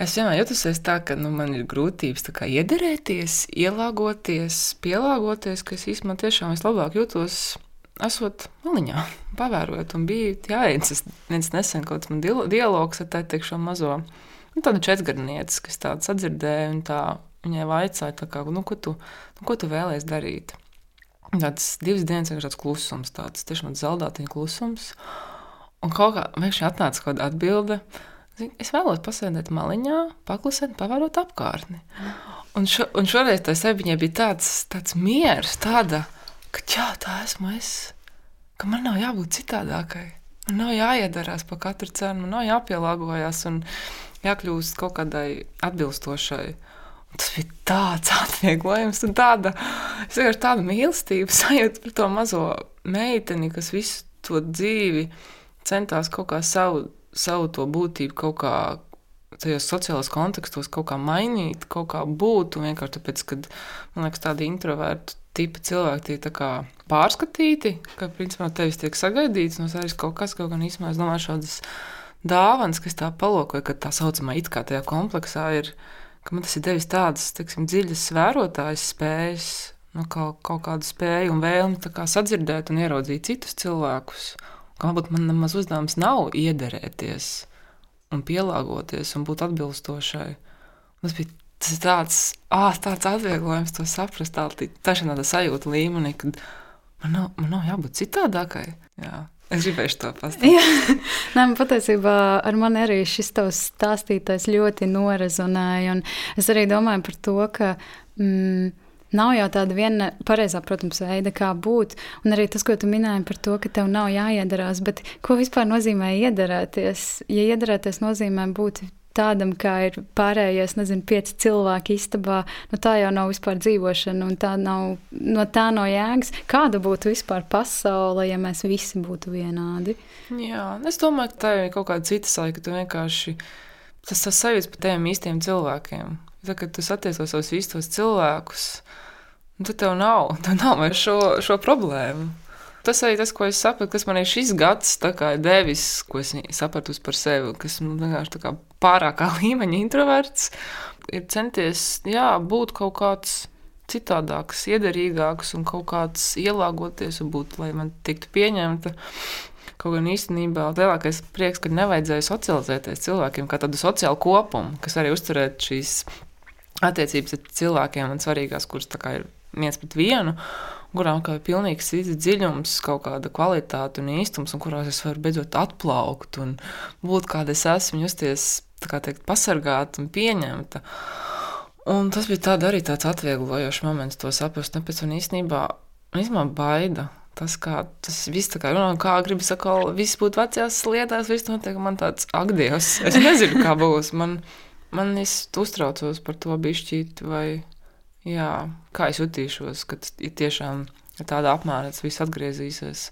Es vienmēr jutos tā, ka nu, man ir grūtības iederēties, ielāgoties, pielāgoties, ka es īstenībā tiešām vislabāk jūtos esot maliņā, pavērojot, un bija jāiences viens nesen kaut man dialogs ar tēti šo mazo, nu, tādu četrgadnieci, kas tādu sadzirdēja, un tā viņai vaicāja, kā, nu, ko tu, nu, ko tu vēlēs darīt? Tāds divas dienas vienkārši tāds klusums, tāds tiešām zeltātiņa klusums, un kaut kā vienkārši atnāca kaut kāda atbilde, es vēlos pasēdēt maliņā, paklusēt, pavērot apkārtni. Un, šo, un šoreiz seviņai bija tāds, tāds miers, tāda, ka jā, tā esmu es, ka man nav jābūt citādākai. Man nav jāiedarās par katru cenu, man nav jāpielāgojas un jākļūst kaut kādai atbilstošai. Un tas bija tāds [laughs] atvieglojums, un tāda, tāda mīlestība sajūta par to mazo meiteni, kas visu to dzīvi centās kaut kā savu, savu to būtību, kaut kā tajos sociālajos kontekstos kaut kā mainīt, kaut kā būt. Vienkārši tāpēc, ka man liekas, tādi introverti tipa cilvēki tiek pārskatīti, ka principā tevis tiek sagaidīts no sevis kaut kas, kaut gan īstenībā es domāju, šādas dāvanas, kas tā palokoja, ka tā saucamā it kā tajā kompleksā ir, ka man tas ir devis tādas, teiksim, dziļas vērotājas spējas, nu, kaut, kaut kādu spēju un vēlmi kā, sadzirdēt un ieraudzīt citus cilvēkus. Kā varbūt man nemaz uzdevums nav iederēties un pielāgoties un būt atbilstošai. Tas bija tas ir tāds, ah, tāds atvieglojums to saprast, tā ir tāda sajūta līmenī, ka man nav, man nav jābūt citādākai. Jā. Es gribēju to pastāstīt. [laughs] Nē, patiesībā ar mani arī šis tavs stāstītais ļoti norezonēja. Es arī domāju par to, ka mm, nav jau tāda viena pareizā, protams, veida, kā būt. Un arī tas, ko tu minēji par to, ka tev nav jāiedarās, bet ko vispār nozīmē iedarēties? Ja iedarēties nozīmē būt tādam, kā ir pārējais, nezinu, pieci cilvēki istabā, nu, tā jau nav vispār dzīvošana, un tā nav, no tā nav jēgas. Kāda būtu vispār pasaule, ja mēs visi būtu vienādi? Jā, es domāju, ka tā ir kaut kāda cita saika, ka tu vienkārši tas, tas sajūts par tiem īstiem cilvēkiem. Tad, kad tu satiec tos īstos cilvēkus, tad tev nav, [laughs] tev nav vairs šo, šo problēmu tas arī tas, ko es sapratu, kas man ir šis gads devis, ko es sapratu par sevi, kas man vienkārši tā pārākā [laughs] līmeņa introverts, ir centies jā, būt kaut kāds citādāks, iederīgāks un kaut kāds ielāgoties un būt, lai man tiktu pieņemta. Kaut gan īstenībā lielākais prieks, ka nevajadzēja socializēties cilvēkiem kā tādu sociālu kopumu, kas arī uzturētu šīs attiecības ar cilvēkiem un svarīgās, kuras ir viens pret vienu kurām ir pilnīgs dziļums, kaut kāda kvalitāte un īstums, un kurās es varu beidzot atplaukt un būt kāda es esmu, justies teikt, pasargāta un pieņemta. Un tas bija tāda, arī tāds atvieglojošs moments, to saprast. Tāpēc man īstenībā, īstenībā baida. Tas, kā tas viss tā kā runā, kā gribas atkal, viss būt vecajās lietās, viss notiek, man tāds, ak, Dievs, es nezinu, kā būs. Man, man es uztraucos par to bišķīt vai Jā, kā es jutīšos, kad ir tiešām tāda apmēra tas viss atgriezīsies.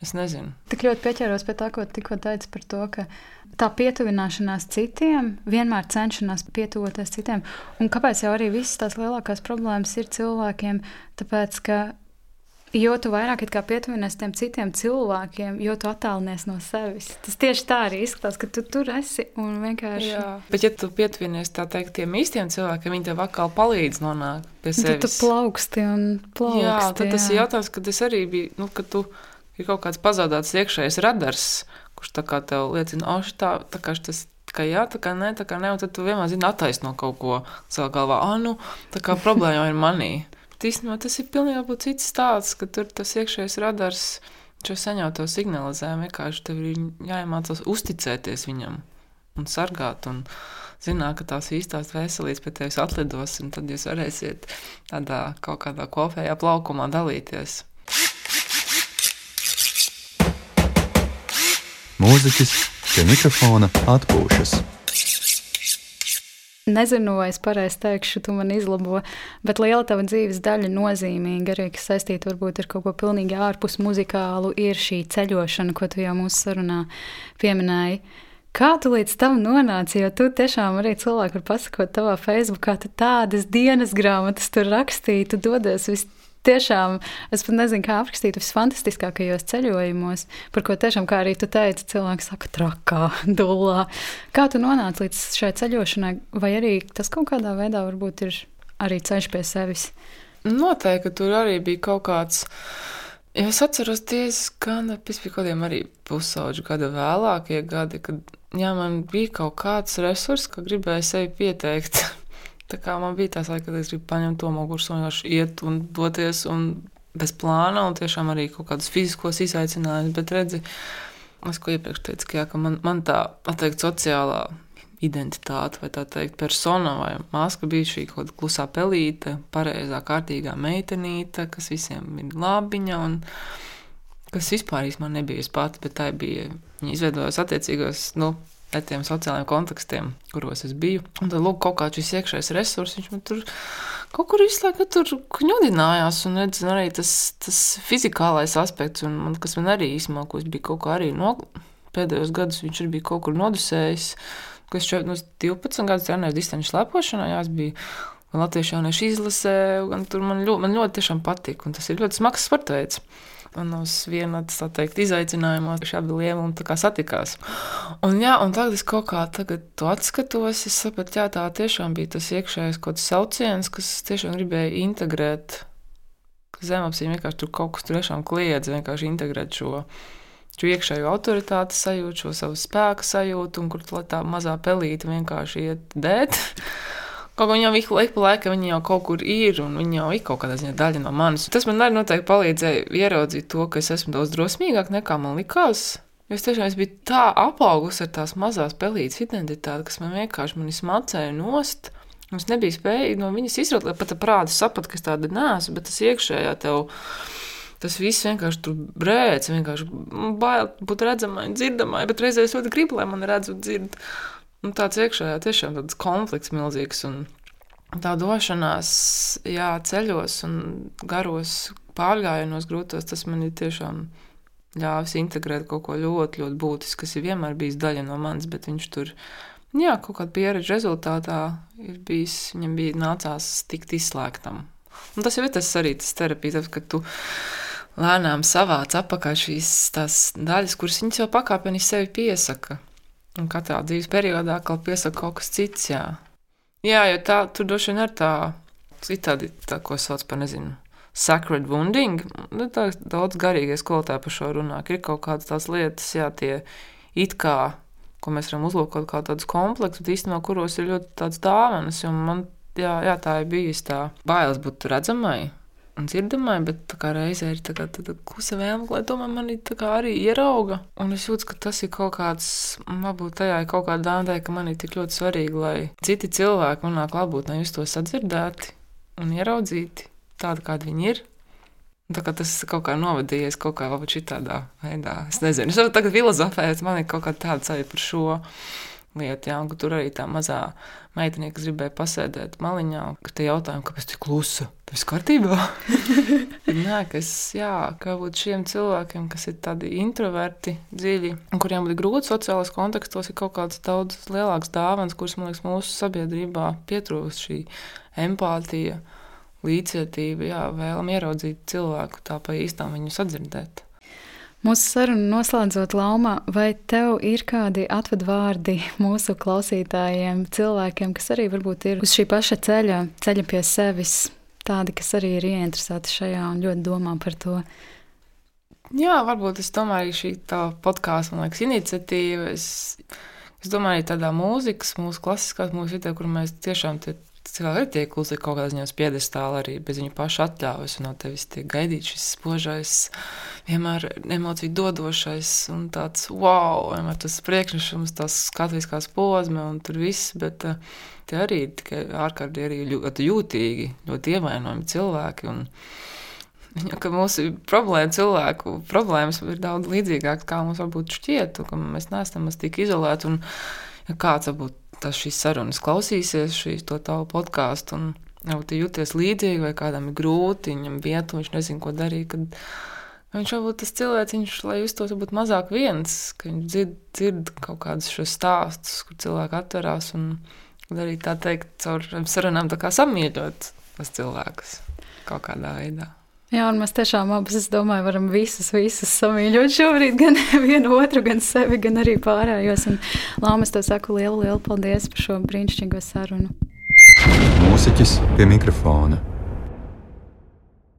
Es nezinu. Tik ļoti pieķēros pie tā, ko tikko teici par to, ka tā pietuvināšanās citiem, vienmēr cenšanās pietuvoties citiem. Un kāpēc jau arī visas tās lielākās problēmas ir cilvēkiem? Tāpēc, ka Jo tu vairāk pietuvinies tiem citiem cilvēkiem, jo tu attālinies no sevis. Tas tieši tā arī izskatās, ka tu tur esi un vienkārši. Jā. Bet, ja tu pietuvinies teikt, tiem īstiem cilvēkiem, viņi tev atkal palīdz nonākt pie sevis. Tad tu plauksti un plauksti. Jā, tad jā. tas ir jautājums, kad es arī biju, nu, ka tu ir kaut kāds pazaudēts iekšējais radars, kurš tā kā tev liecina, o, šitā, tā kā tas ka jā, tā kā nē, tā kā nē, un tad tu vienmēr zini attaisno kaut ko savā galvā. Ah, nu, tā kā problēma jau ir manī. Īstenībā tas ir pilnīgi cits stāsts, ka tur tas iekšējais radars šo saņemto signalizē. Vienkārši tev ir jāiemācās uzticēties viņam un sargāt. Un zināt, ka tās īstās veselības pie tevis atlidos, un tad jūs varēsiet tādā kaut kādā kopējā plaukumā dalīties. Mūziķis pie mikrofona atpūšas. Nezinu, vai es pareizi teikšu, tu man izlabo, bet liela tava dzīves daļa nozīmīga arī, kas saistīta varbūt ar kaut ko pilnīgi ārpus muzikālu, ir šī ceļošana, ko tu jau mūsu sarunā pieminēji. Kā tu līdz tam nonāci? Jo tu tiešām arī cilvēki var pasakot tavā Facebookā, tu tādas dienas grāmatas tur rakstīji, tu dodies vis tiešām, es pat nezinu, kā aprakstīt visfantastiskākajos ceļojumos, par ko tiešām, kā arī tu teici, cilvēki saka, trakā, [laughs] dulā. Kā tu nonāci līdz šai ceļošanai, vai arī tas kaut kādā veidā varbūt ir arī ceļš pie sevis? Noteikti, tur arī bija kaut kāds. Ja es atceros diezgan kaut kādiem arī pusauģu gada vēlākie gadi, kad jā, man bija kaut kāds resurs, ka gribēju sevi pieteikt. [laughs] Tā kā man bija tās laika, kad es gribu paņemt to mugursu un vienkārši iet un doties un bez plāna un tiešām arī kaut kādus fiziskos izaicinājumus. Bet redzi, es ko iepriekš teicu, ka, jā, ka man, man tā, atteikt, sociālā identitāte, vai tā teikt, persona vai maska bija šī kaut kāda klusā pelīte, pareizā, kārtīgā meitenīte, kas visiem ir labiņa un kas vispār īstenībā nebija es pati, bet tā bija. Viņa izveidojas attiecīgos, nu, tiem sociālajiem kontekstiem, kuros es biju. Un tad, lūk, kaut kāds šis iekšējais resurs, viņš man tur kaut kur visu laiku kņudinājās. Un redz, arī tas, tas fizikālais aspekts, un man, kas man arī īstenībā, ko es biju kaut kā arī no pēdējos gados, viņš arī bija kaut kur nodusējis. Es šeit no 12 gadus trenēju distanču slēpošanā, jā, es biju Latviešu jauniešu izlasē, un tur man ļoti, man ļoti patika, un tas ir ļoti smags sporta veids. Un uz viena teikt, izaicinājuma šie abi lielumi satikās. Un, jā, un tagad es kaut kā to atskatos. Es saprotu, ka tā tiešām bija tas iekšējais kaut kāds sauciens, kas tiešām gribēja integrēt. Zemapziņā vienkārši tur kaut kas tiešām kliedz, vienkārši integrēt šo, šo iekšējo autoritātes sajūtu, šo savu spēku sajūtu, un kur tā mazā pelīte vienkārši iet dēt. Kaut kā viņam ik pa laikam viņa jau kaut kur ir, un viņa jau ir kaut kādā ziņā daļa no manis. Tas man arī noteikti palīdzēja ieraudzīt to, ka es esmu daudz drosmīgāk nekā man likās. Jo es tiešām es biju tā apaugusi ar tās mazās pelītes identitāti, kas man vienkārši mani smacēja nost. Es nebiju spējīga no viņas izraut, lai pat prāti sapratu, ka es tāda neesmu, bet tas iekšējā tev. Tas viss vienkārši tur brēc, vienkārši bail būt redzamai, dzirdamai, bet reizē es ļoti gribu, lai man redz un dzird. Nu, tāds iekšējā tiešām tāds konflikts milzīgs. Un tā došanās jā, ceļos un garos pārgājienos grūtos, tas man ir tiešām ļāvis integrēt kaut ko ļoti, ļoti būtisku, kas ir vienmēr bijis daļa no manis, bet viņš tur. Jā, kaut kāda pieredze rezultātā ir bijis, viņam bija nācās tikt izslēgtam. Un tas jau ir tas arī tas terapija, ka tu lēnām savāc apakaļ šīs daļas, kuras viņas jau pakāpeniski sevi piesaka. Un katrā dzīves periodā kaut piesaka kaut kas cits. Jā, jā jo tā tur droši vien ir tā citādi, tā, ko sauc par, nezinu, sacred wounding. Nu, tā daudz garīgie skolotāji par šo runā. Ir kaut kādas tās lietas, jā, tie it kā, ko mēs varam uzlūkot kā tādus kompleksus, bet īstenībā kuros ir ļoti tāds dāvanas. Man, jā, jā, tā ir bijis tā bailes būt redzamai un dzirdamai, bet reizē ir tā kā klusa vēlme, lai tomēr mani arī ierauga. Un es jūtu, ka tas ir kaut kāds, varbūt tajā ir kaut kāda dāvana, ka man ir tik ļoti svarīgi, lai citi cilvēki manā klātbūtnē justos sadzirdēti un ieraudzīti tādi, kādi viņi ir. Tā kā tas kaut kā novadījies kaut kā tādā veidā. Es nezinu, es varu tagad filozofēt, man ir kaut kāda tāda sajūta par šo lieta, jā, tur arī tā mazā meitene, kas gribēja pasēdēt maliņā, ka te jautājumu, kāpēc tu klusa? Tas kārtībā. [laughs] Nē, kas, jā, kā būtu šiem cilvēkiem, kas ir tādi introverti, dziļi, un kuriem ir grūti sociālajos kontekstos, ir kaut kāds daudz lielāks dāvans, kuras, man liekas, mūsu sabiedrībā pietrūkst šī empātija, līdzjūtība, jā, vēlam ieraudzīt cilvēku tā pa īstām viņu sadzirdēt. Mūsu sarunu noslēdzot, Lauma, vai tev ir kādi atvadvārdi mūsu klausītājiem, cilvēkiem, kas arī varbūt ir uz šī paša ceļa, ceļa pie sevis, tādi, kas arī ir ieinteresēti šajā un ļoti domā par to? Jā, varbūt es domāju, šī tā podkāstu, man liekas, iniciatīva. Es, es domāju, tādā mūzikas, mūsu klasiskās mūzikas vidē, kur mēs tiešām cilvēki arī tiek uzlikti kaut kādā ziņā uz piedestāla arī bez viņu pašu atļaujas. No tevis tiek gaidīts šis spožais, vienmēr emociju dodošais un tāds wow, vienmēr tas priekšnesums, tās skatuviskās pozme un tur viss. Bet uh, tie arī tikai ārkārtīgi ļoti jūtīgi, ļoti ievainojami cilvēki. Un, Ja, mūsu problēma, cilvēku problēmas ir daudz līdzīgākas, kā mums varbūt šķiet, ka mēs neesam tik izolēti. Un, ja kāds varbūt tas šīs sarunas klausīsies, šīs to tavu podkāstu, un jau tu jūties līdzīgi, vai kādam ir grūti, viņam vietu, viņš nezina, ko darīt. Kad, Viņš varbūt tas cilvēks, viņš, lai justos varbūt mazāk viens, ka viņš dzird, dzird kaut kādus šos stāstus, kur cilvēki atverās un arī tā teikt, caur sarunām tā kā samīļot tos cilvēkus kaut kādā veidā. Jā, un mēs tiešām abas, es domāju, varam visus, visus samīļot šobrīd, gan [laughs] vienu otru, gan sevi, gan arī pārējos. Un, Lām, es tev saku lielu, lielu paldies par šo brīnišķīgo sarunu. Mūsiķis pie mikrofona.